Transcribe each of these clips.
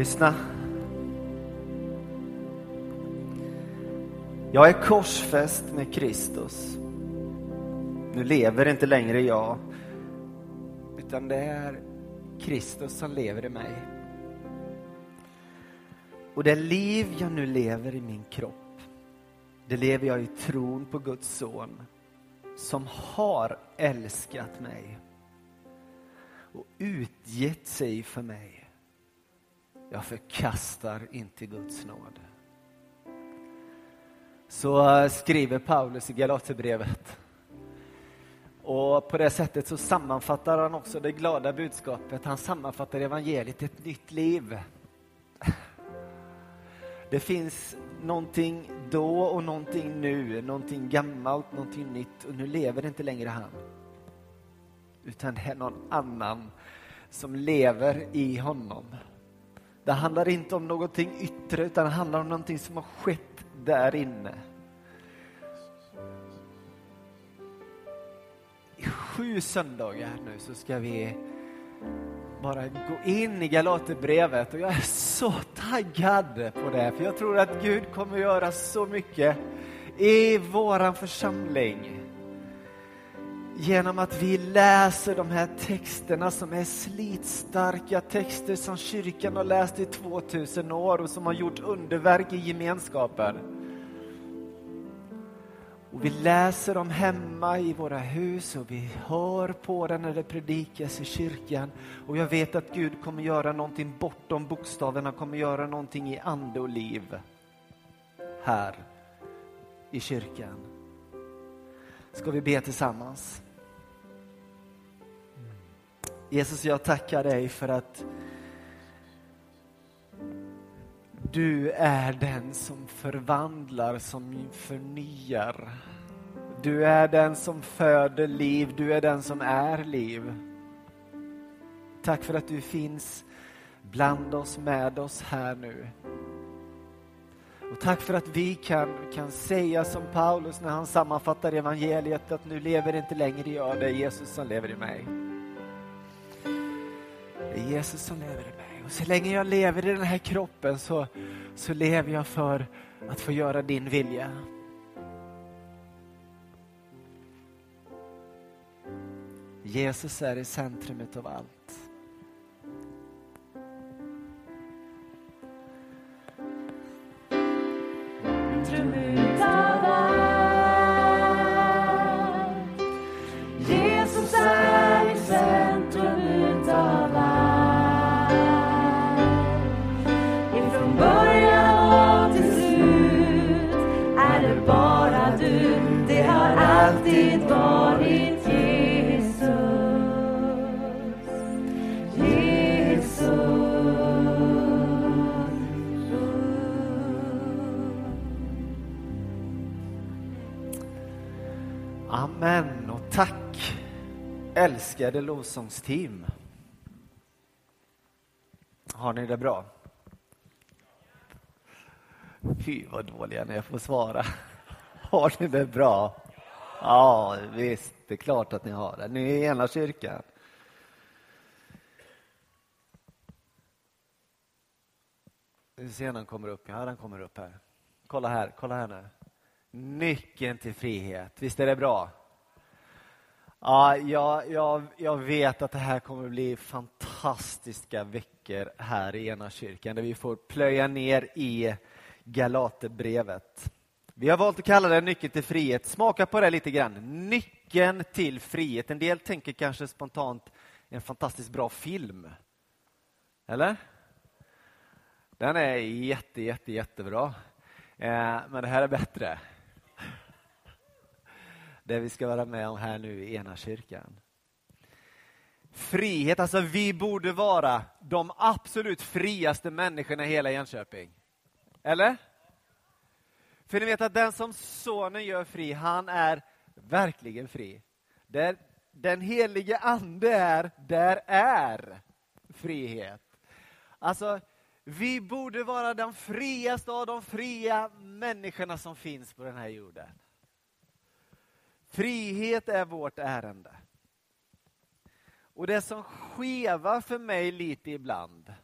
Lyssna. Jag är korsfäst med Kristus. Nu lever inte längre jag, utan det är Kristus som lever i mig. Och det liv jag nu lever i min kropp, det lever jag i tron på Guds son som har älskat mig och utgett sig för mig. Jag förkastar inte Guds nåd. Så skriver Paulus i Galaterbrevet. Och på det sättet så sammanfattar han också det glada budskapet. Han sammanfattar evangeliet ett nytt liv. Det finns någonting då och någonting nu, någonting gammalt, någonting nytt och nu lever inte längre han. Utan det är någon annan som lever i honom. Det handlar inte om någonting yttre utan det handlar om någonting som har skett där inne. I sju söndagar nu så ska vi bara gå in i Galaterbrevet och jag är så taggad på det för jag tror att Gud kommer göra så mycket i våran församling genom att vi läser de här texterna som är slitstarka texter som kyrkan har läst i 2000 år och som har gjort underverk i gemenskapen. Och vi läser dem hemma i våra hus och vi hör på den när det predikas i kyrkan. Och jag vet att Gud kommer göra någonting bortom bokstäverna, kommer göra någonting i ande och liv här i kyrkan. Ska vi be tillsammans? Jesus, jag tackar dig för att du är den som förvandlar, som förnyar. Du är den som föder liv, du är den som är liv. Tack för att du finns bland oss, med oss här nu. Och tack för att vi kan, kan säga som Paulus när han sammanfattar evangeliet att nu lever inte längre jag, det är Jesus som lever i mig. Det är Jesus som lever i mig. Och så länge jag lever i den här kroppen så, så lever jag för att få göra din vilja. Jesus är i centrumet av allt. Älskade lovsångsteam. Har ni det bra? Fy vad dåliga ni är på att svara. Har ni det bra? Ja, visst, det är klart att ni har det. Ni är i ena kyrkan. Vi ser när den kommer upp. Ja, han kommer upp här. Kolla här, kolla här nu. Nyckeln till frihet. Visst är det bra? Ja, jag, jag, jag vet att det här kommer att bli fantastiska veckor här i ena kyrkan där vi får plöja ner i Galaterbrevet. Vi har valt att kalla det Nyckeln till frihet. Smaka på det lite grann. Nyckeln till frihet. En del tänker kanske spontant en fantastiskt bra film. Eller? Den är jätte, jätte, jättebra. Eh, men det här är bättre. Det vi ska vara med om här nu i ena kyrkan. Frihet, alltså vi borde vara de absolut friaste människorna i hela Jönköping. Eller? För ni vet att den som sonen gör fri, han är verkligen fri. Där den helige ande är, där är frihet. Alltså, vi borde vara de friaste av de fria människorna som finns på den här jorden. Frihet är vårt ärende. Och det som skevar för mig lite ibland,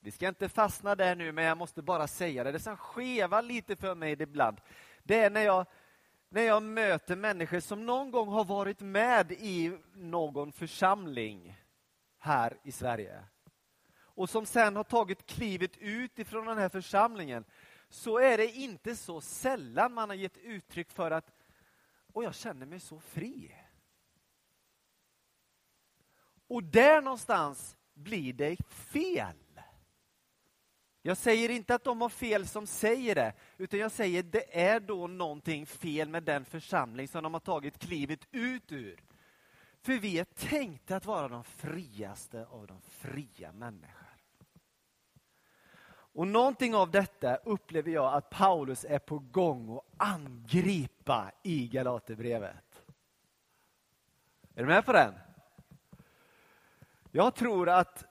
Vi ska inte fastna där nu, men jag måste bara säga det. Det som skevar lite för mig ibland, det är när jag, när jag möter människor som någon gång har varit med i någon församling här i Sverige och som sen har tagit klivet ut ifrån den här församlingen så är det inte så sällan man har gett uttryck för att och jag känner mig så fri. Och där någonstans blir det fel. Jag säger inte att de har fel som säger det, utan jag säger att det är då någonting fel med den församling som de har tagit klivet ut ur. För vi är tänkta att vara de friaste av de fria människor. Och någonting av detta upplever jag att Paulus är på gång att angripa i Galaterbrevet. Är du med på den? Jag tror att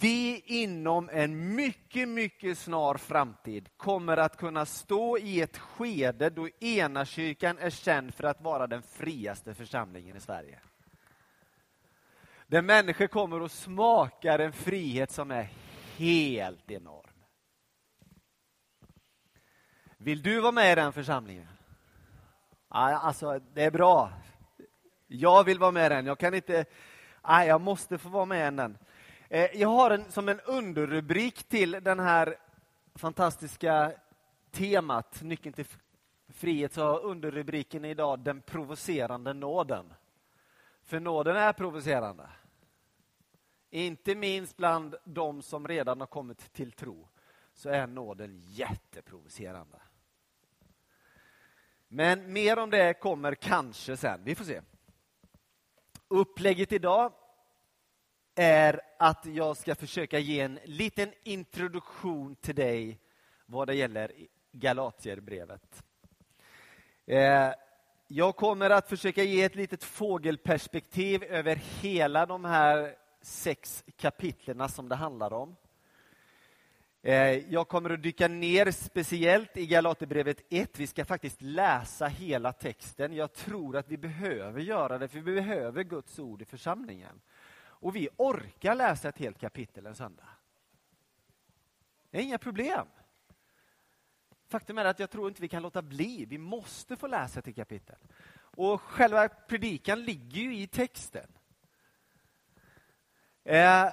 vi inom en mycket, mycket snar framtid kommer att kunna stå i ett skede då Enakyrkan är känd för att vara den friaste församlingen i Sverige. Där människor kommer och smakar en frihet som är helt enorm. Vill du vara med i den församlingen? Alltså, det är bra. Jag vill vara med i den. Jag kan inte... Nej, jag måste få vara med i den. Eh, jag har en, som en underrubrik till den här fantastiska temat, Nyckeln till frihet, så har underrubriken idag Den provocerande nåden. För nåden är provocerande. Inte minst bland de som redan har kommit till tro så är nåden jätteprovocerande. Men mer om det kommer kanske sen. Vi får se. Upplägget idag är att jag ska försöka ge en liten introduktion till dig vad det gäller Galatierbrevet. Eh, jag kommer att försöka ge ett litet fågelperspektiv över hela de här sex kapitlerna som det handlar om. Eh, jag kommer att dyka ner speciellt i Galaterbrevet 1. Vi ska faktiskt läsa hela texten. Jag tror att vi behöver göra det, för vi behöver Guds ord i församlingen. Och vi orkar läsa ett helt kapitel en söndag. Det är inga problem. Faktum är att jag tror inte vi kan låta bli. Vi måste få läsa ett kapitel. Och själva predikan ligger ju i texten. Eh,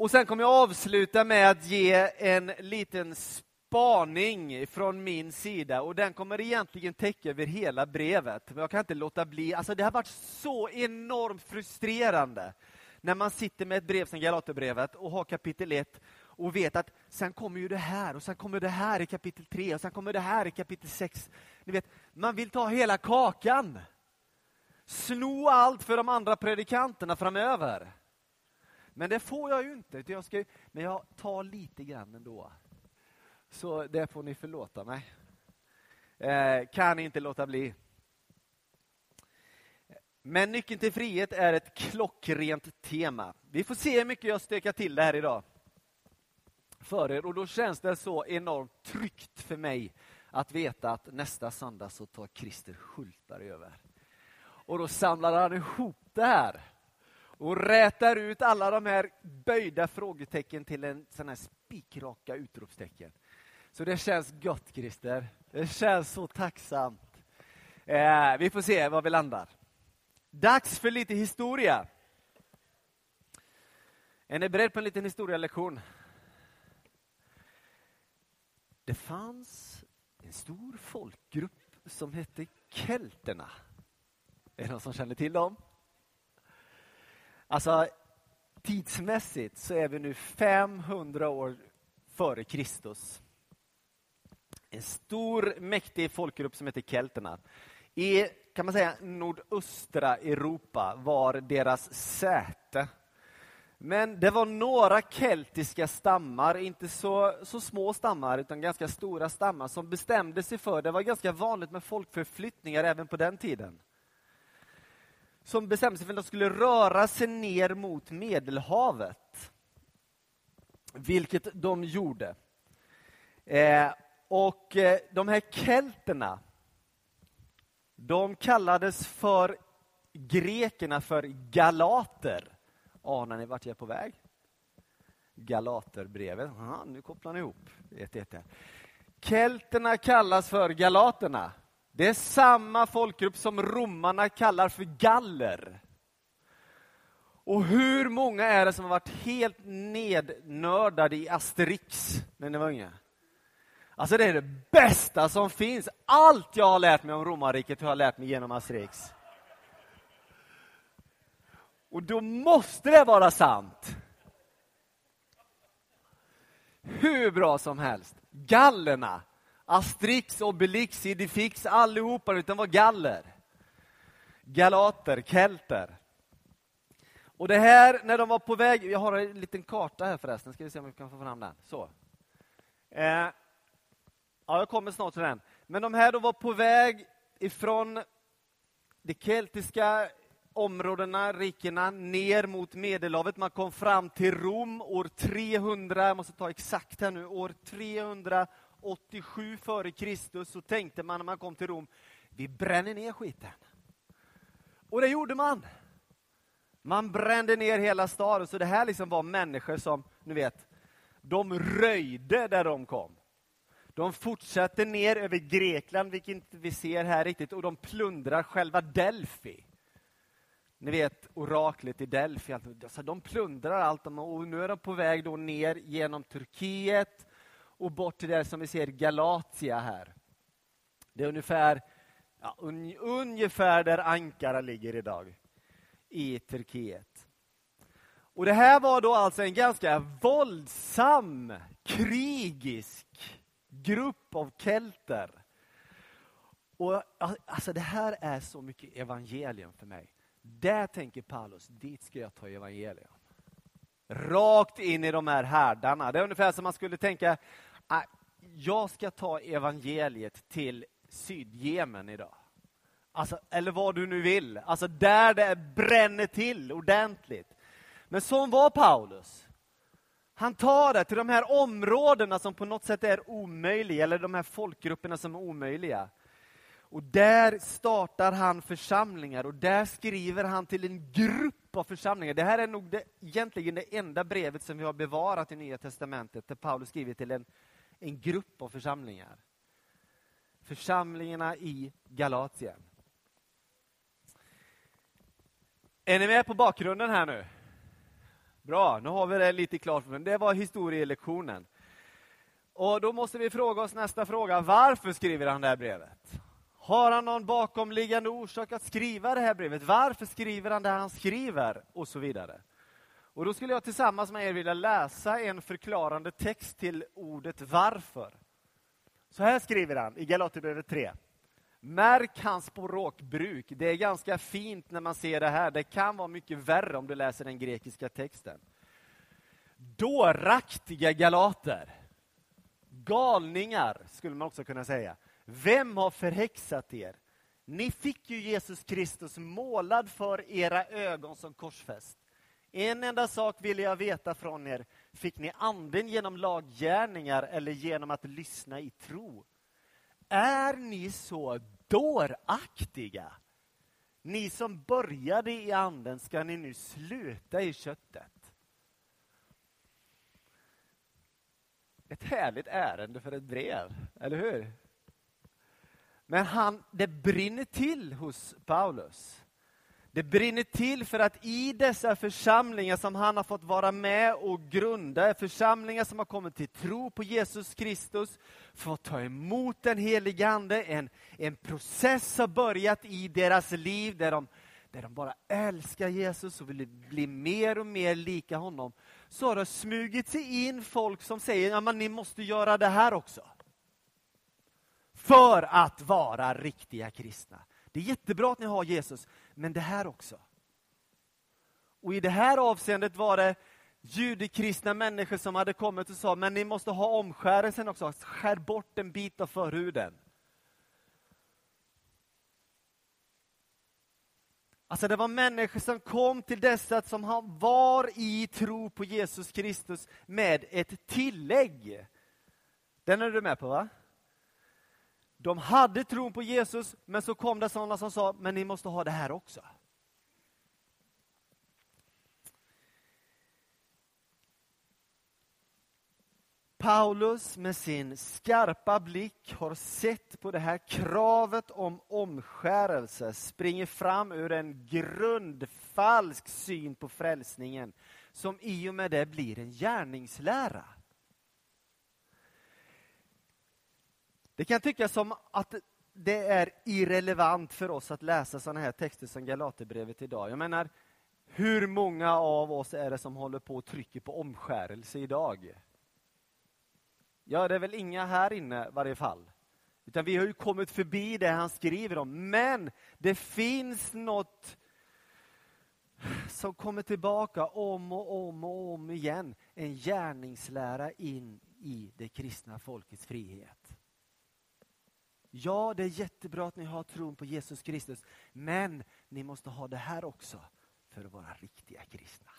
och sen kommer jag avsluta med att ge en liten spaning från min sida och den kommer egentligen täcka över hela brevet. Men jag kan inte låta bli. Alltså det har varit så enormt frustrerande när man sitter med ett brev som Galaterbrevet och har kapitel 1 och vet att sen kommer ju det här och sen kommer det här i kapitel 3 och sen kommer det här i kapitel 6. Ni vet, man vill ta hela kakan. Sno allt för de andra predikanterna framöver. Men det får jag ju inte. Jag ska, men jag tar lite grann ändå. Så det får ni förlåta mig. Eh, kan inte låta bli. Men nyckeln till frihet är ett klockrent tema. Vi får se hur mycket jag stökar till det här idag. För er. Och då känns det så enormt tryggt för mig att veta att nästa söndag så tar Christer Hultberg över. Och då samlar han ihop det här och rätar ut alla de här böjda frågetecken till en sån här spikraka utropstecken. Så det känns gott, Christer. Det känns så tacksamt. Eh, vi får se var vi landar. Dags för lite historia. Är ni beredda på en liten historielektion? Det fanns en stor folkgrupp som hette kelterna. Är det någon som känner till dem? Alltså, tidsmässigt så är vi nu 500 år före Kristus. En stor, mäktig folkgrupp som heter kelterna. I kan man säga, nordöstra Europa var deras säte. Men det var några keltiska stammar, inte så, så små stammar, utan ganska stora stammar, som bestämde sig för, det var ganska vanligt med folkförflyttningar även på den tiden som bestämde sig för att de skulle röra sig ner mot Medelhavet. Vilket de gjorde. Eh, och eh, de här kelterna, de kallades för grekerna för galater. Anar ni vart jag är på väg? Galaterbrevet. Aha, nu kopplar ni ihop. Ett, ett, ett. Kelterna kallas för galaterna. Det är samma folkgrupp som romarna kallar för galler. Och hur många är det som har varit helt nednördade i Asterix när ni var unga? Alltså det är det bästa som finns. Allt jag har lärt mig om romarriket har jag lärt mig genom Asterix. Och då måste det vara sant. Hur bra som helst. Gallerna, Asterix, Obelix, Idifix, allihopa, utan var galler. Galater, kelter. Och det här, när de var på väg, jag har en liten karta här förresten, ska vi se om vi kan få fram den. Så. Eh, ja, jag kommer snart till den. Men de här då var på väg ifrån de keltiska områdena, rikena, ner mot Medelhavet. Man kom fram till Rom år 300, jag måste ta exakt här nu, år 300 87 före Kristus så tänkte man när man kom till Rom, vi bränner ner skiten. Och det gjorde man. Man brände ner hela staden. Så det här liksom var människor som, ni vet, de röjde där de kom. De fortsatte ner över Grekland, vilket inte vi ser här riktigt, och de plundrar själva Delfi. Ni vet oraklet i Delfi. Alltså, de plundrar allt och nu är de på väg då ner genom Turkiet, och bort till det som vi ser Galatia här. Det är ungefär, ja, un, ungefär där Ankara ligger idag i Turkiet. Och Det här var då alltså en ganska våldsam, krigisk grupp av kelter. Och alltså Det här är så mycket evangelium för mig. Där tänker Paulus, dit ska jag ta evangelium. Rakt in i de här härdarna. Det är ungefär som man skulle tänka, Ah, jag ska ta evangeliet till Sydjemen idag. Alltså, eller vad du nu vill. Alltså där det bränner till ordentligt. Men som var Paulus. Han tar det till de här områdena som på något sätt är omöjliga, eller de här folkgrupperna som är omöjliga. Och där startar han församlingar och där skriver han till en grupp av församlingar. Det här är nog det, egentligen det enda brevet som vi har bevarat i Nya Testamentet, där Paulus skriver till en, en grupp av församlingar. Församlingarna i Galatien. Är ni med på bakgrunden här nu? Bra, nu har vi det lite klart. Det var historielektionen. Och då måste vi fråga oss nästa fråga. Varför skriver han det här brevet? Har han någon bakomliggande orsak att skriva det här brevet? Varför skriver han det han skriver? Och så vidare. Och då skulle jag tillsammans med er vilja läsa en förklarande text till ordet varför. Så här skriver han i Galaterbrevet 3. Märk hans språkbruk. Det är ganska fint när man ser det här. Det kan vara mycket värre om du läser den grekiska texten. Dåraktiga galater. Galningar, skulle man också kunna säga. Vem har förhäxat er? Ni fick ju Jesus Kristus målad för era ögon som korsfäst. En enda sak vill jag veta från er. Fick ni anden genom laggärningar eller genom att lyssna i tro? Är ni så dåraktiga? Ni som började i anden, ska ni nu sluta i köttet? Ett härligt ärende för ett brev, eller hur? Men han, det brinner till hos Paulus. Det brinner till för att i dessa församlingar som han har fått vara med och grunda, församlingar som har kommit till tro på Jesus Kristus, fått ta emot den helige Ande, en, en process har börjat i deras liv där de, där de bara älskar Jesus och vill bli mer och mer lika honom. Så har det smugit sig in folk som säger, att ni måste göra det här också för att vara riktiga kristna. Det är jättebra att ni har Jesus, men det här också. Och i det här avseendet var det judekristna människor som hade kommit och sa, men ni måste ha omskärelsen också, skär bort en bit av förhuden. Alltså det var människor som kom till dessa som var i tro på Jesus Kristus med ett tillägg. Den är du med på va? De hade tron på Jesus, men så kom det sådana som sa, men ni måste ha det här också. Paulus med sin skarpa blick har sett på det här kravet om omskärelse springer fram ur en grundfalsk syn på frälsningen som i och med det blir en gärningslära. Det kan tyckas som att det är irrelevant för oss att läsa sådana här texter som Galaterbrevet idag. Jag menar, hur många av oss är det som håller på och trycker på omskärelse idag? Ja, det är väl inga här inne i varje fall. Utan vi har ju kommit förbi det han skriver om. Men det finns något som kommer tillbaka om och om och om igen. En gärningslära in i det kristna folkets frihet. Ja, det är jättebra att ni har tron på Jesus Kristus, men ni måste ha det här också för att vara riktiga kristna.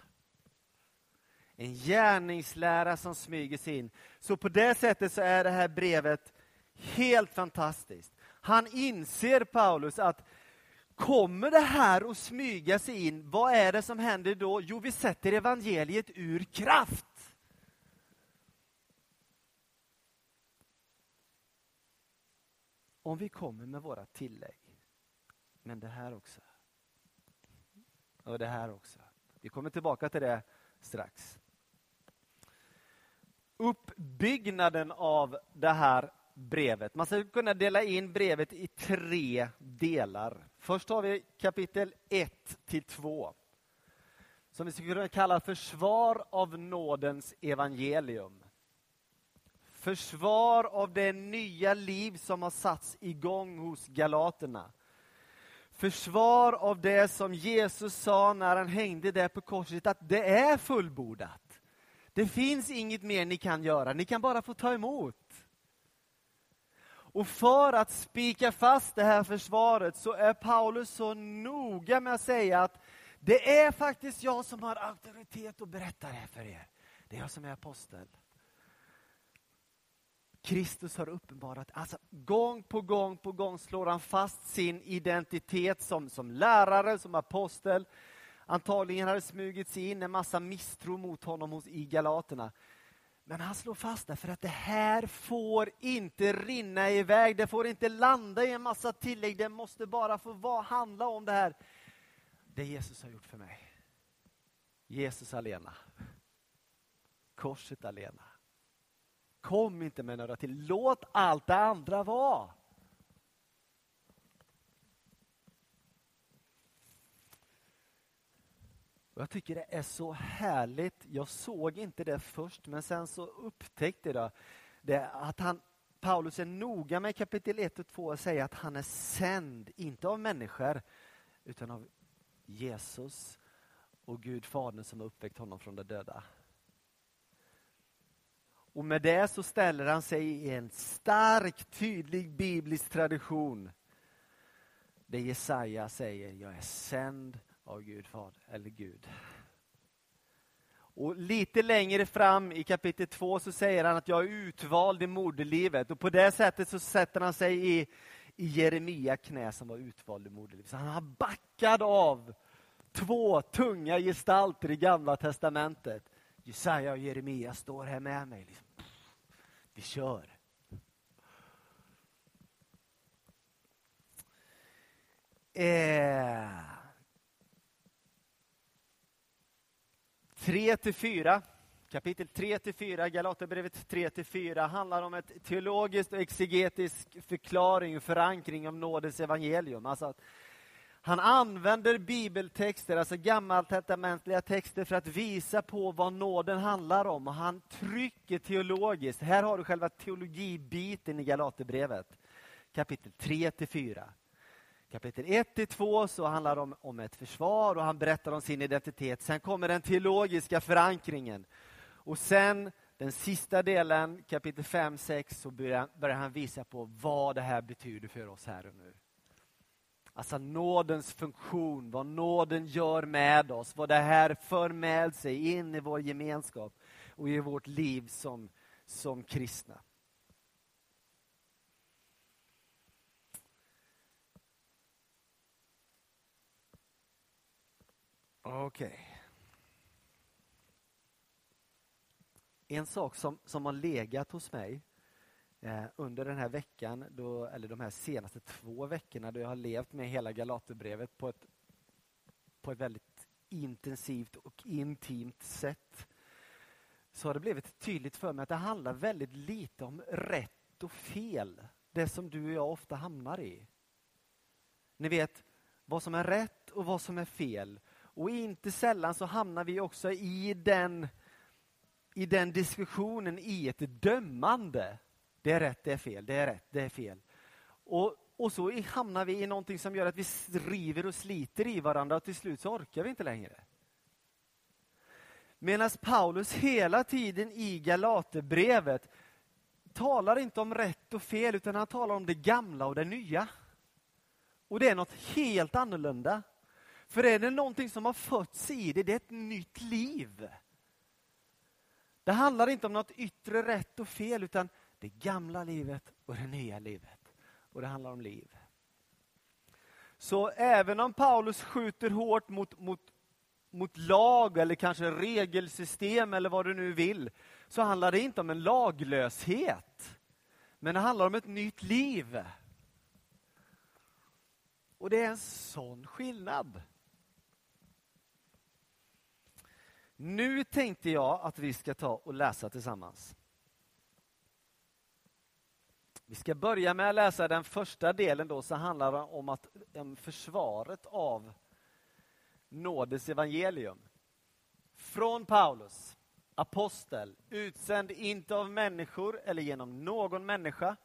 En gärningslära som smyger sig in. Så på det sättet så är det här brevet helt fantastiskt. Han inser, Paulus, att kommer det här att smyga sig in, vad är det som händer då? Jo, vi sätter evangeliet ur kraft. Om vi kommer med våra tillägg. Men det här också. Och det här också. Vi kommer tillbaka till det strax. Uppbyggnaden av det här brevet. Man skulle kunna dela in brevet i tre delar. Först har vi kapitel 1 till 2. Som vi skulle kunna kalla försvar av nådens evangelium. Försvar av det nya liv som har satts igång hos galaterna. Försvar av det som Jesus sa när han hängde där på korset, att det är fullbordat. Det finns inget mer ni kan göra, ni kan bara få ta emot. Och för att spika fast det här försvaret så är Paulus så noga med att säga att det är faktiskt jag som har auktoritet att berätta det här för er. Det är jag som är apostel. Kristus har uppenbarat, alltså gång på gång på gång slår han fast sin identitet som, som lärare, som apostel. Antagligen hade smugit sig in en massa misstro mot honom hos, i Galaterna. Men han slår fast det för att det här får inte rinna iväg, det får inte landa i en massa tillägg, det måste bara få vara, handla om det här. Det Jesus har gjort för mig. Jesus alena. Korset alena. Kom inte med några till. Låt allt det andra vara. jag tycker det är så härligt. Jag såg inte det först, men sen så upptäckte jag det, att han, Paulus är noga med kapitel 1 och 2 och säger att han är sänd, inte av människor, utan av Jesus och Gud Fadern som har uppväckt honom från de döda. Och med det så ställer han sig i en stark, tydlig biblisk tradition. Där Jesaja säger, jag är sänd av Gud Fader, eller Gud. Och lite längre fram i kapitel 2 så säger han att jag är utvald i moderlivet. Och på det sättet så sätter han sig i, i Jeremia knä som var utvald i moderlivet. Så han har backad av två tunga gestalter i Gamla Testamentet. Jesaja och Jeremia står här med mig. Liksom. Vi kör. Eh. 3 till 4, kapitel 3 till 4, Galaterbrevet 3 till 4 handlar om ett teologiskt och exegetisk förklaring och förankring av nådens evangelium. Alltså att han använder bibeltexter, alltså gammaltestamentliga texter för att visa på vad nåden handlar om. Och han trycker teologiskt. Här har du själva teologibiten i Galaterbrevet. Kapitel 3 till 4. Kapitel 1 till 2 så handlar det om, om ett försvar och han berättar om sin identitet. Sen kommer den teologiska förankringen. Och sen den sista delen, kapitel 5-6, så börjar, börjar han visa på vad det här betyder för oss här och nu. Alltså nådens funktion, vad nåden gör med oss, vad det här för med sig in i vår gemenskap och i vårt liv som, som kristna. Okej. Okay. En sak som, som har legat hos mig Eh, under den här veckan, då, eller de här senaste två veckorna då jag har levt med hela Galaterbrevet på ett, på ett väldigt intensivt och intimt sätt så har det blivit tydligt för mig att det handlar väldigt lite om rätt och fel. Det som du och jag ofta hamnar i. Ni vet vad som är rätt och vad som är fel. Och inte sällan så hamnar vi också i den, i den diskussionen i ett dömande. Det är rätt, det är fel, det är rätt, det är fel. Och, och så hamnar vi i någonting som gör att vi river och sliter i varandra och till slut så orkar vi inte längre. Medan Paulus hela tiden i Galaterbrevet talar inte om rätt och fel utan han talar om det gamla och det nya. Och det är något helt annorlunda. För är det någonting som har fötts i det, det är ett nytt liv. Det handlar inte om något yttre rätt och fel utan det gamla livet och det nya livet. Och det handlar om liv. Så även om Paulus skjuter hårt mot, mot mot lag eller kanske regelsystem eller vad du nu vill, så handlar det inte om en laglöshet. Men det handlar om ett nytt liv. Och det är en sån skillnad. Nu tänkte jag att vi ska ta och läsa tillsammans. Vi ska börja med att läsa den första delen då, som handlar om, att, om försvaret av nådens evangelium. Från Paulus, apostel, utsänd inte av människor eller genom någon människa,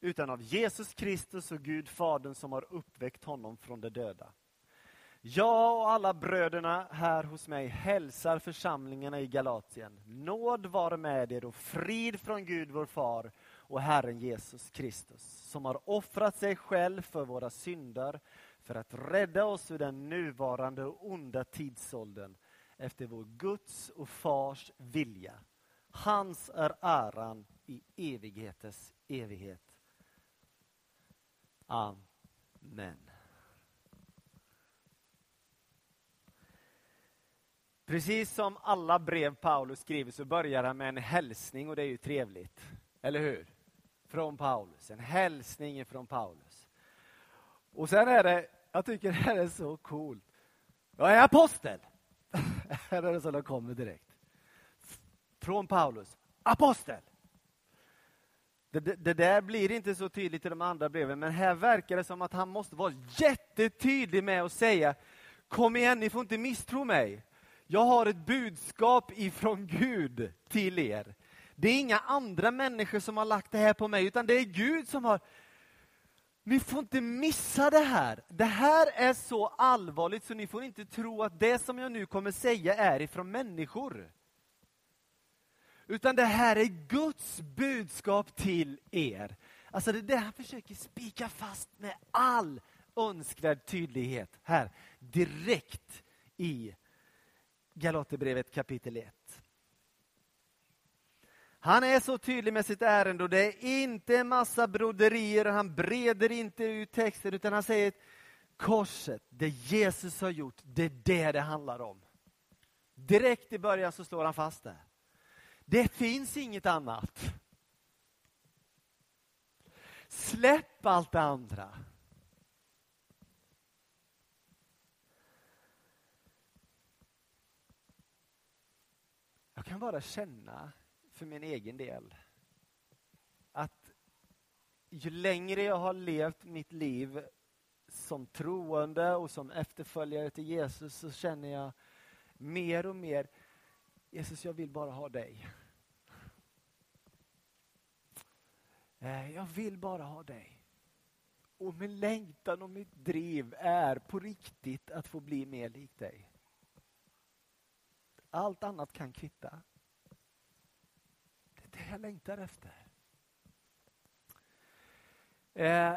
utan av Jesus Kristus och Gud Fadern som har uppväckt honom från de döda. Jag och alla bröderna här hos mig hälsar församlingarna i Galatien. Nåd vare med er och frid från Gud vår far och Herren Jesus Kristus, som har offrat sig själv för våra synder för att rädda oss ur den nuvarande och onda tidsåldern efter vår Guds och Fars vilja. Hans är äran i evighetens evighet. Amen. Precis som alla brev Paulus skriver så börjar han med en hälsning och det är ju trevligt. Eller hur? Från Paulus. En hälsning från Paulus. Och sen är det jag tycker det här är så coolt. Jag är apostel. här är det som de kommer direkt. Från Paulus. Apostel. Det, det, det, där blir inte så tydligt i de andra breven, men här verkar det som att han måste vara jättetydlig med att säga Kom igen, ni får inte misstro mig. Jag har ett budskap ifrån Gud till er. Det är inga andra människor som har lagt det här på mig, utan det är Gud som har ni får inte missa det här. Det här är så allvarligt så ni får inte tro att det som jag nu kommer säga är ifrån människor. Utan det här är Guds budskap till er. Alltså det är det han försöker spika fast med all önskvärd tydlighet här, direkt i Galaterbrevet kapitel 1. Han är så tydlig med sitt ärende och det är inte en massa broderier, han breder inte ut texten utan han säger korset, det Jesus har gjort, det är det det handlar om. Direkt i början så slår han fast det. Det finns inget annat. Släpp allt det andra. Jag kan bara känna för min egen del. Att ju längre jag har levt mitt liv som troende och som efterföljare till Jesus så känner jag mer och mer Jesus, jag vill bara ha dig. Eh, jag vill bara ha dig. Och min längtan och mitt driv är på riktigt att få bli mer lik dig. Allt annat kan kvitta det är det jag längtar efter. Eh,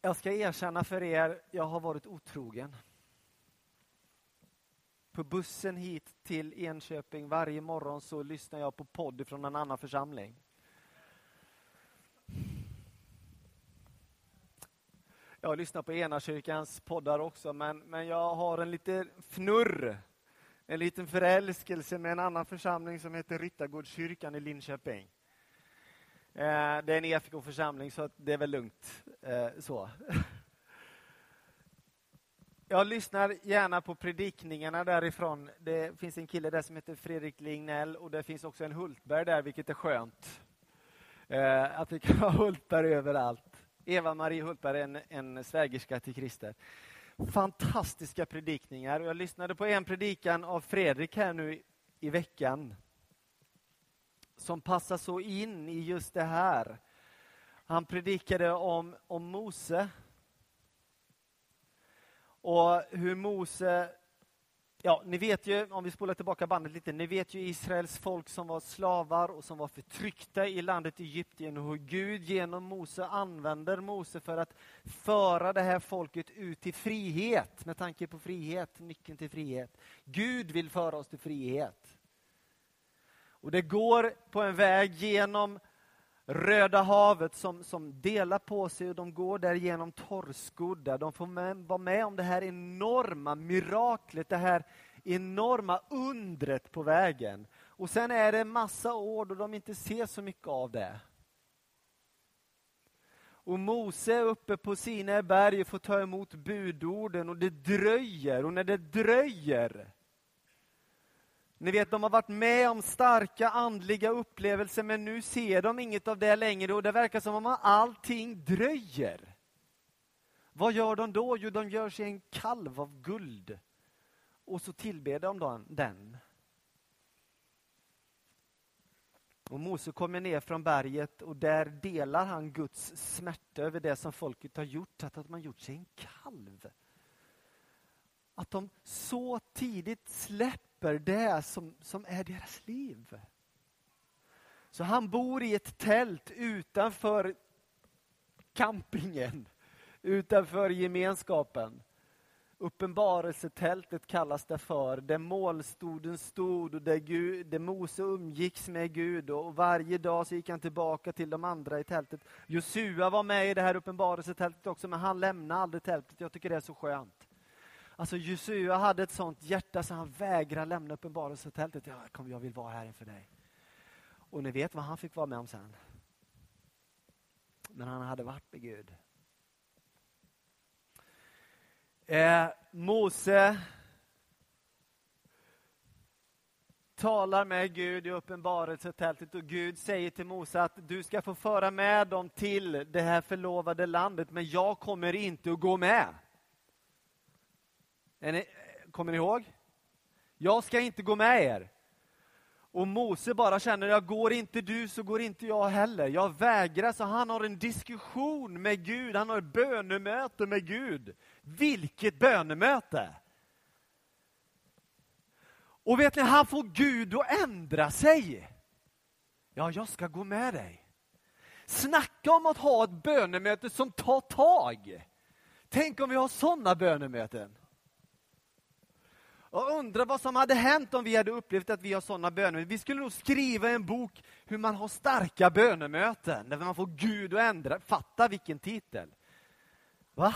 jag ska erkänna för er, jag har varit otrogen. På bussen hit till Enköping varje morgon så lyssnar jag på podd från en annan församling. Jag lyssnar på Enakyrkans poddar också, men, men jag har en lite fnurr en liten förälskelse med en annan församling som heter Ryttargårdskyrkan i Linköping. Eh, det är en EFK-församling så det är väl lugnt. Eh, så. Jag lyssnar gärna på predikningarna därifrån. Det finns en kille där som heter Fredrik Lignell och det finns också en Hultberg där, vilket är skönt. Eh, att vi kan ha Hultberg överallt. Eva-Marie Hultberg är en, en svägerska till Christer. Fantastiska predikningar. Jag lyssnade på en predikan av Fredrik här nu i, i veckan som passar så in i just det här. Han predikade om, om Mose och hur Mose Ja, ni vet ju, om vi spolar tillbaka bandet lite, ni vet ju Israels folk som var slavar och som var förtryckta i landet Egypten och hur Gud genom Mose använder Mose för att föra det här folket ut till frihet, med tanke på frihet, nyckeln till frihet. Gud vill föra oss till frihet. Och det går på en väg genom Röda havet som, som delar på sig och de går där genom torrskodda. De får med, vara med om det här enorma miraklet, det här enorma undret på vägen. Och sen är det en massa år då de inte ser så mycket av det. Och Mose är uppe på Sinai berg och får ta emot budorden och det dröjer. Och när det dröjer ni vet, de har varit med om starka andliga upplevelser men nu ser de inget av det längre och det verkar som om allting dröjer. Vad gör de då? Jo, de gör sig en kalv av guld och så tillber de den. Och Mose kommer ner från berget och där delar han Guds smärta över det som folket har gjort, att de har gjort sig en kalv. Att de så tidigt släpper släpper det som, som är deras liv. Så han bor i ett tält utanför campingen, utanför gemenskapen. Uppenbarelsetältet kallas det för, där målstoden stod och där, Gud, där Mose umgicks med Gud och varje dag så gick han tillbaka till de andra i tältet. Josua var med i det här uppenbarelsetältet också men han lämnade aldrig tältet. Jag tycker det är så skönt. Alltså Josua hade ett sånt hjärta så han vägrade lämna uppenbarelsetältet. Ja, kom, jag vill vara här inför dig. Och ni vet vad han fick vara med om sen. Men han hade varit med Gud. Eh, Mose talar med Gud i uppenbarelsetältet och Gud säger till Mose att du ska få föra med dem till det här förlovade landet men jag kommer inte att gå med. Ni, kommer ni ihåg? Jag ska inte gå med er. Och Mose bara känner, jag går inte du så går inte jag heller. Jag vägrar, så han har en diskussion med Gud, han har ett bönemöte med Gud. Vilket bönemöte! Och vet ni, han får Gud att ändra sig. Ja, jag ska gå med dig. Snacka om att ha ett bönemöte som tar tag. Tänk om vi har sådana bönemöten. Och undrar vad som hade hänt om vi hade upplevt att vi har sådana bönemöten. Vi skulle nog skriva en bok hur man har starka bönemöten, där man får Gud att ändra. Fatta vilken titel! Va?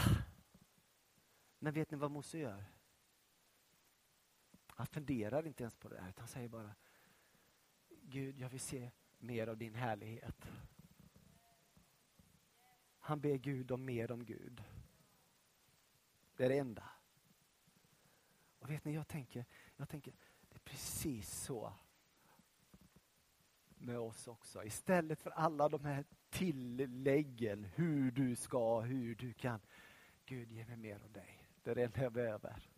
Men vet ni vad Mose gör? Han funderar inte ens på det här, utan han säger bara Gud, jag vill se mer av din härlighet. Han ber Gud om mer om Gud. Det är det enda. Och vet ni, jag tänker, jag tänker, det är precis så med oss också. Istället för alla de här tilläggen, hur du ska, hur du kan. Gud, ge mig mer av dig. Det är det enda jag behöver.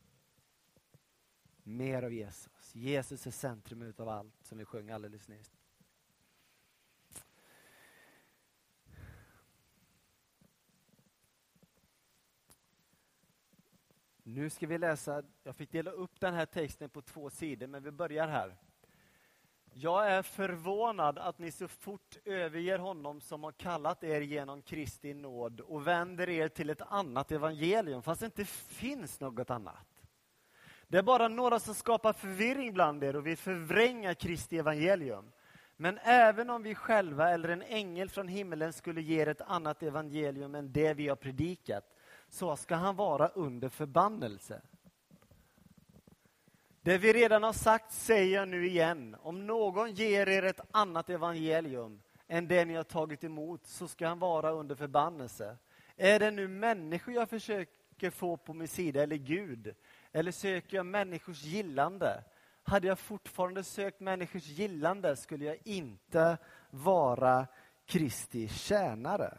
Mer av Jesus. Jesus är centrum av allt, som vi sjöng alldeles nyss. Nu ska vi läsa, jag fick dela upp den här texten på två sidor, men vi börjar här. Jag är förvånad att ni så fort överger honom som har kallat er genom Kristi nåd och vänder er till ett annat evangelium, fast det inte finns något annat. Det är bara några som skapar förvirring bland er och vill förvränga Kristi evangelium. Men även om vi själva eller en ängel från himlen skulle ge er ett annat evangelium än det vi har predikat, så ska han vara under förbannelse. Det vi redan har sagt säger jag nu igen. Om någon ger er ett annat evangelium än det ni har tagit emot så ska han vara under förbannelse. Är det nu människor jag försöker få på min sida eller Gud? Eller söker jag människors gillande? Hade jag fortfarande sökt människors gillande skulle jag inte vara Kristi tjänare.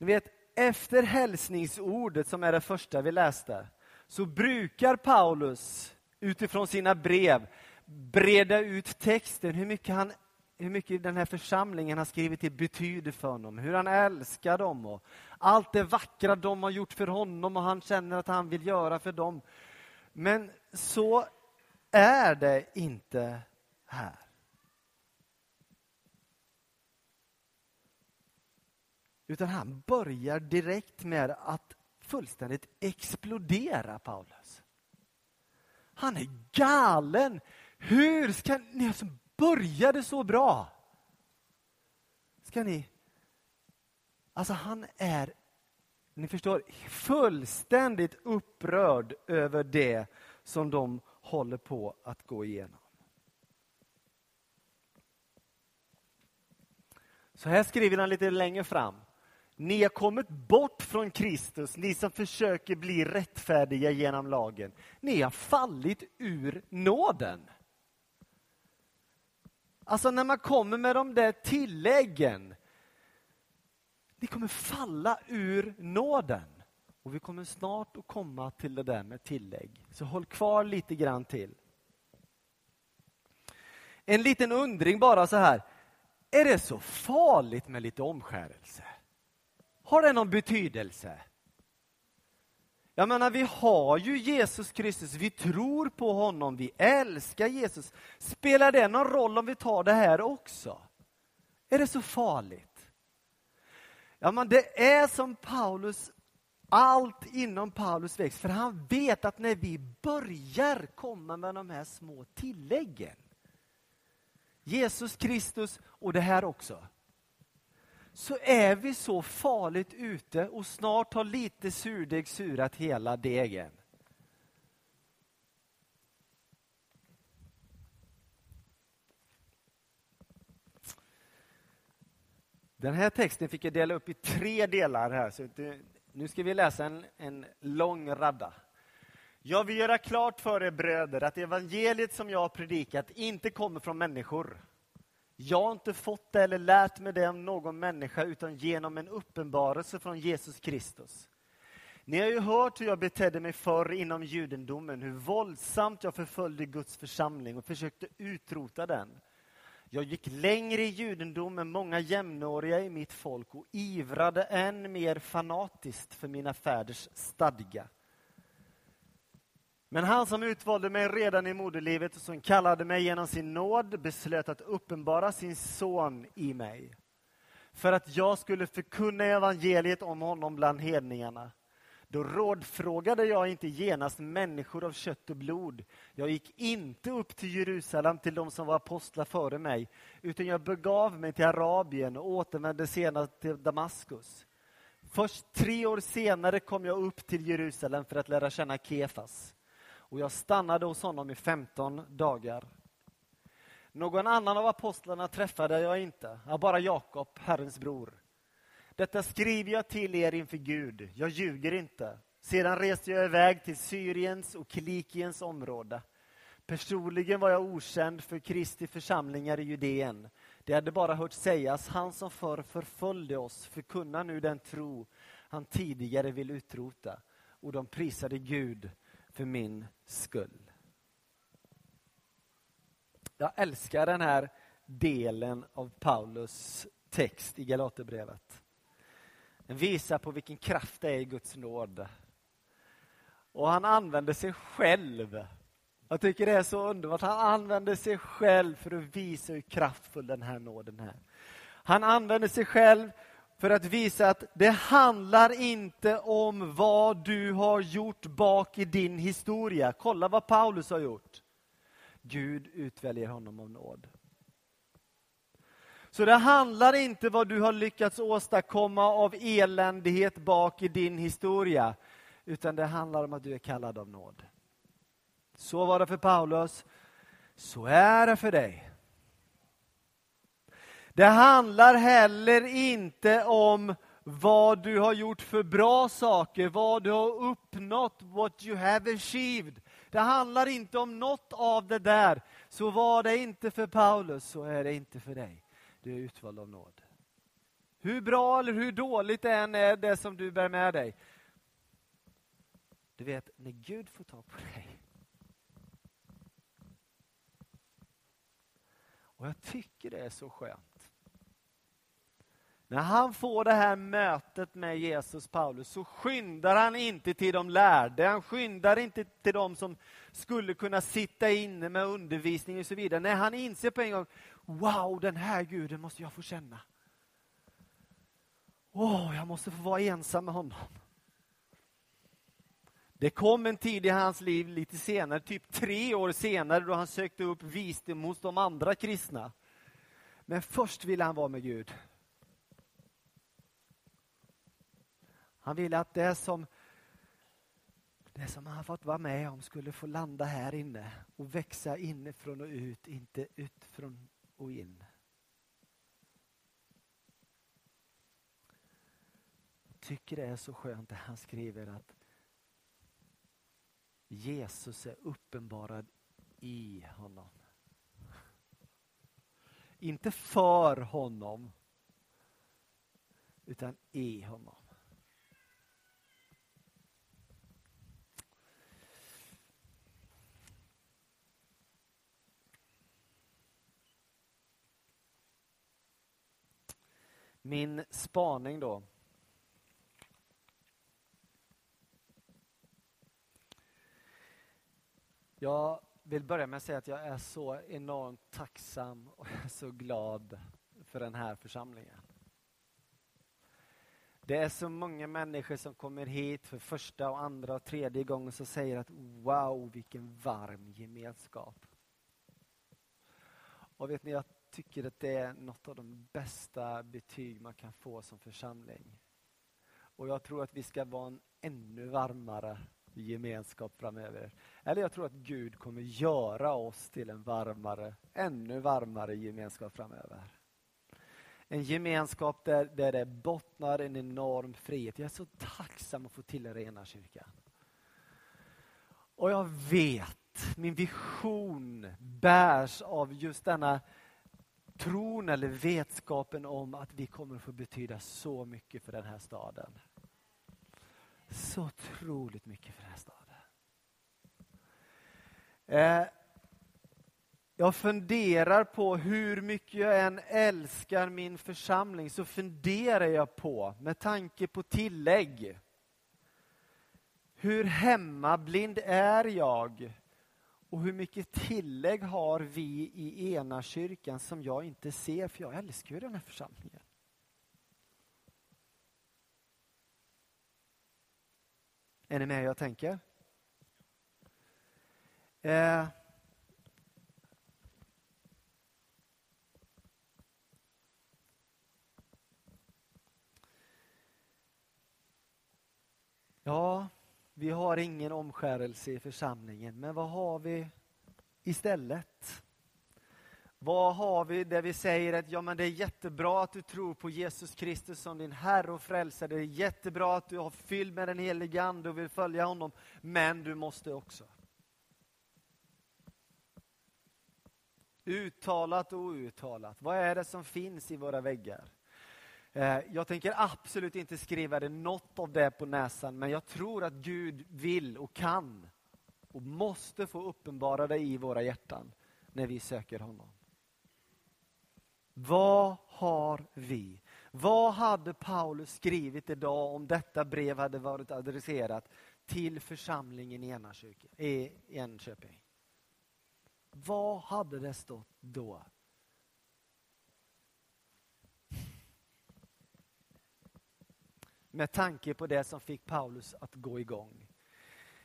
Ni vet, efter hälsningsordet som är det första vi läste, så brukar Paulus utifrån sina brev breda ut texten, hur mycket, han, hur mycket den här församlingen har skrivit till betyder för honom, hur han älskar dem och allt det vackra de har gjort för honom och han känner att han vill göra för dem. Men så är det inte här. Utan han börjar direkt med att fullständigt explodera Paulus. Han är galen. Hur ska ni som började så bra? Ska ni... Alltså han är, ni förstår, fullständigt upprörd över det som de håller på att gå igenom. Så här skriver han lite längre fram. Ni har kommit bort från Kristus, ni som försöker bli rättfärdiga genom lagen. Ni har fallit ur nåden. Alltså när man kommer med de där tilläggen. Ni kommer falla ur nåden. Och vi kommer snart att komma till det där med tillägg. Så håll kvar lite grann till. En liten undring bara så här. Är det så farligt med lite omskärelse? Har det någon betydelse? Jag menar, vi har ju Jesus Kristus, vi tror på honom, vi älskar Jesus. Spelar det någon roll om vi tar det här också? Är det så farligt? Ja, men det är som Paulus, allt inom Paulus växt, för han vet att när vi börjar komma med de här små tilläggen, Jesus Kristus och det här också, så är vi så farligt ute och snart har lite surdeg surat hela degen. Den här texten fick jag dela upp i tre delar här. Så nu ska vi läsa en, en lång radda. Jag vill göra klart för er bröder att evangeliet som jag har predikat inte kommer från människor. Jag har inte fått det eller lärt mig det av någon människa utan genom en uppenbarelse från Jesus Kristus. Ni har ju hört hur jag betedde mig förr inom judendomen, hur våldsamt jag förföljde Guds församling och försökte utrota den. Jag gick längre i judendom än många jämnåriga i mitt folk och ivrade än mer fanatiskt för mina fäders stadga. Men han som utvalde mig redan i moderlivet och som kallade mig genom sin nåd beslöt att uppenbara sin son i mig för att jag skulle förkunna evangeliet om honom bland hedningarna. Då rådfrågade jag inte genast människor av kött och blod. Jag gick inte upp till Jerusalem till de som var apostlar före mig, utan jag begav mig till Arabien och återvände senare till Damaskus. Först tre år senare kom jag upp till Jerusalem för att lära känna Kefas och jag stannade hos honom i 15 dagar. Någon annan av apostlarna träffade jag inte, bara Jakob, Herrens bror. Detta skriver jag till er inför Gud, jag ljuger inte. Sedan reste jag iväg till Syriens och Kilikiens område. Personligen var jag okänd för Kristi församlingar i Judeen. Det hade bara hört sägas, han som förr förföljde oss förkunnar nu den tro han tidigare vill utrota. Och de prisade Gud för min skull. Jag älskar den här delen av Paulus text i Galaterbrevet. Den visar på vilken kraft det är i Guds nåd. Och han använder sig själv. Jag tycker det är så underbart. Han använder sig själv för att visa hur kraftfull den här nåden är. Han använder sig själv för att visa att det handlar inte om vad du har gjort bak i din historia. Kolla vad Paulus har gjort. Gud utväljer honom av nåd. Så det handlar inte vad du har lyckats åstadkomma av eländighet bak i din historia, utan det handlar om att du är kallad av nåd. Så var det för Paulus. Så är det för dig. Det handlar heller inte om vad du har gjort för bra saker, vad du har uppnått, what you have achieved. Det handlar inte om något av det där. Så var det inte för Paulus, så är det inte för dig. Du är utvald av nåd. Hur bra eller hur dåligt det än är det som du bär med dig. Du vet, när Gud får tag på dig. Och jag tycker det är så skönt. När han får det här mötet med Jesus Paulus så skyndar han inte till de lärde, han skyndar inte till de som skulle kunna sitta inne med undervisning och så vidare. Nej, han inser på en gång, wow, den här guden måste jag få känna. Åh, oh, jag måste få vara ensam med honom. Det kom en tid i hans liv lite senare, typ tre år senare, då han sökte upp visdom hos de andra kristna. Men först ville han vara med Gud. Han ville att det som, det som han fått vara med om skulle få landa här inne och växa inifrån och ut, inte utifrån och in. Jag tycker det är så skönt det han skriver att Jesus är uppenbarad i honom. Inte för honom, utan i honom. Min spaning då Jag vill börja med att säga att jag är så enormt tacksam och så glad för den här församlingen. Det är så många människor som kommer hit för första, och andra och tredje gången som säger att wow, vilken varm gemenskap. Och vet ni, jag tycker att det är något av de bästa betyg man kan få som församling. Och jag tror att vi ska vara en ännu varmare gemenskap framöver. Eller jag tror att Gud kommer göra oss till en varmare, ännu varmare gemenskap framöver. En gemenskap där, där det bottnar en enorm frihet. Jag är så tacksam att få tillhöra ena kyrkan. Och jag vet, min vision bärs av just denna tron eller vetskapen om att vi kommer få betyda så mycket för den här staden så otroligt mycket för den här staden. Eh, jag funderar på hur mycket jag än älskar min församling så funderar jag på, med tanke på tillägg, hur hemmablind är jag och hur mycket tillägg har vi i ena kyrkan som jag inte ser, för jag älskar ju den här församlingen. Är ni med hur jag tänker? Eh. Ja, vi har ingen omskärelse i församlingen, men vad har vi istället? Vad har vi där vi säger att ja, men det är jättebra att du tror på Jesus Kristus som din Herre och Frälsare. Det är jättebra att du har fylld med den helige Ande och vill följa honom. Men du måste också. Uttalat och outtalat. Vad är det som finns i våra väggar? Eh, jag tänker absolut inte skriva det något av det på näsan, men jag tror att Gud vill och kan och måste få uppenbara det i våra hjärtan när vi söker honom. Vad har vi? Vad hade Paulus skrivit idag om detta brev hade varit adresserat till församlingen? I Enköping? Vad hade det stått då? Med tanke på det som fick Paulus att gå igång.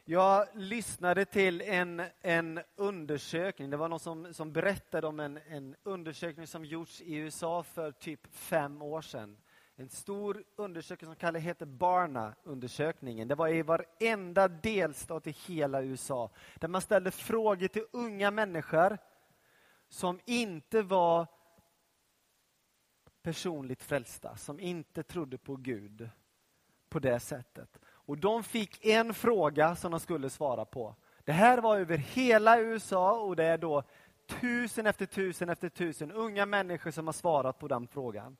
Jag lyssnade till en, en undersökning. Det var någon som, som berättade om en, en undersökning som gjorts i USA för typ fem år sedan. En stor undersökning som kallas heter Barna-undersökningen. Det var i varenda delstat i hela USA. Där man ställde frågor till unga människor som inte var personligt frälsta, som inte trodde på Gud på det sättet. Och de fick en fråga som de skulle svara på. Det här var över hela USA och det är då tusen efter tusen efter tusen unga människor som har svarat på den frågan.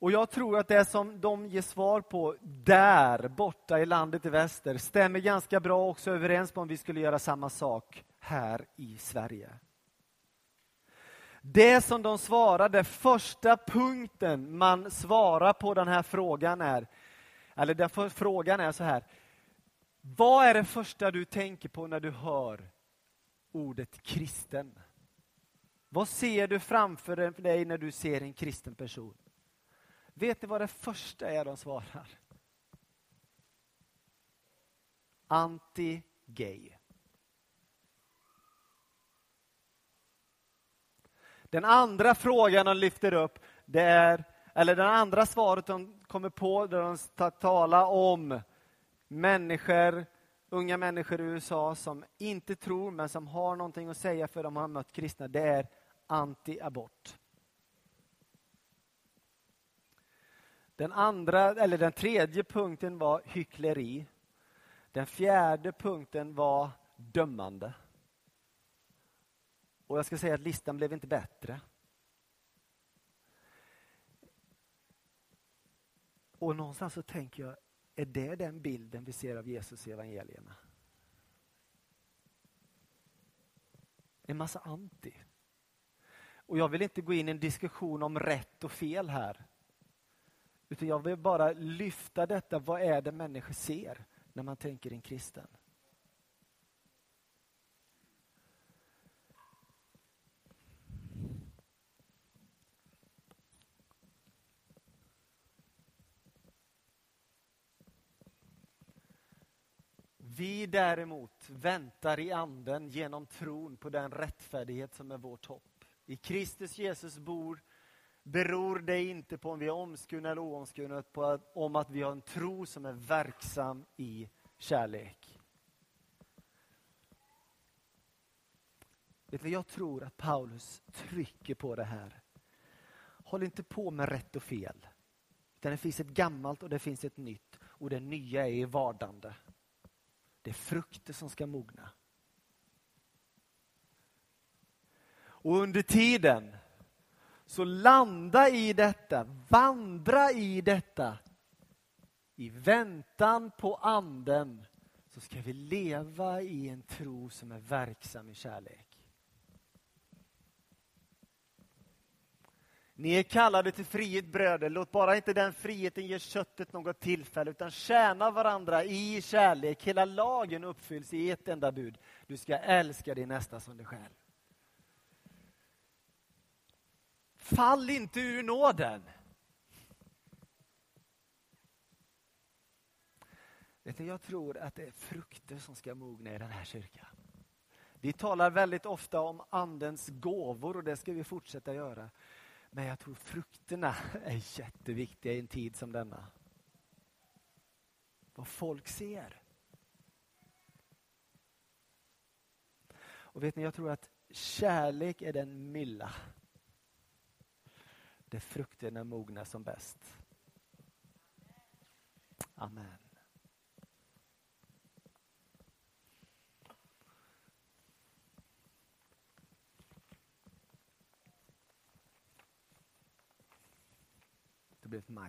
Och jag tror att det som de ger svar på där borta i landet i väster stämmer ganska bra också överens på om vi skulle göra samma sak här i Sverige. Det som de svarade, första punkten man svarar på den här frågan är, eller den frågan är så här. Vad är det första du tänker på när du hör ordet kristen? Vad ser du framför dig när du ser en kristen person? Vet ni vad det första är de svarar? Anti-gay. Den andra frågan de lyfter upp, det är, eller det andra svaret de kommer på, där de talar om människor, unga människor i USA som inte tror, men som har någonting att säga för de har mött kristna, det är anti-abort. Den andra, eller den tredje punkten var hyckleri. Den fjärde punkten var dömande. Och jag ska säga att listan blev inte bättre. Och någonstans så tänker jag, är det den bilden vi ser av Jesus i evangelierna? En massa anti. Och jag vill inte gå in i en diskussion om rätt och fel här. Utan jag vill bara lyfta detta, vad är det människor ser när man tänker en kristen? Vi däremot väntar i anden genom tron på den rättfärdighet som är vårt hopp. I Kristus Jesus bor beror det inte på om vi är omskurna eller oomskurna, på om att vi har en tro som är verksam i kärlek. Vet du, jag tror att Paulus trycker på det här. Håll inte på med rätt och fel. Utan det finns ett gammalt och det finns ett nytt. Och det nya är i vardande. Det är frukter som ska mogna. Och under tiden, så landa i detta, vandra i detta. I väntan på anden så ska vi leva i en tro som är verksam i kärlek. Ni är kallade till frihet bröder, låt bara inte den friheten ge köttet något tillfälle, utan tjäna varandra i kärlek. Hela lagen uppfylls i ett enda bud. Du ska älska din nästa som dig själv. Fall inte ur nåden. jag tror att det är frukter som ska mogna i den här kyrkan. Vi talar väldigt ofta om andens gåvor och det ska vi fortsätta göra. Men jag tror frukterna är jätteviktiga i en tid som denna. Vad folk ser. Och vet ni, jag tror att kärlek är den mylla där frukterna mognar som bäst. Amen. Det blev ett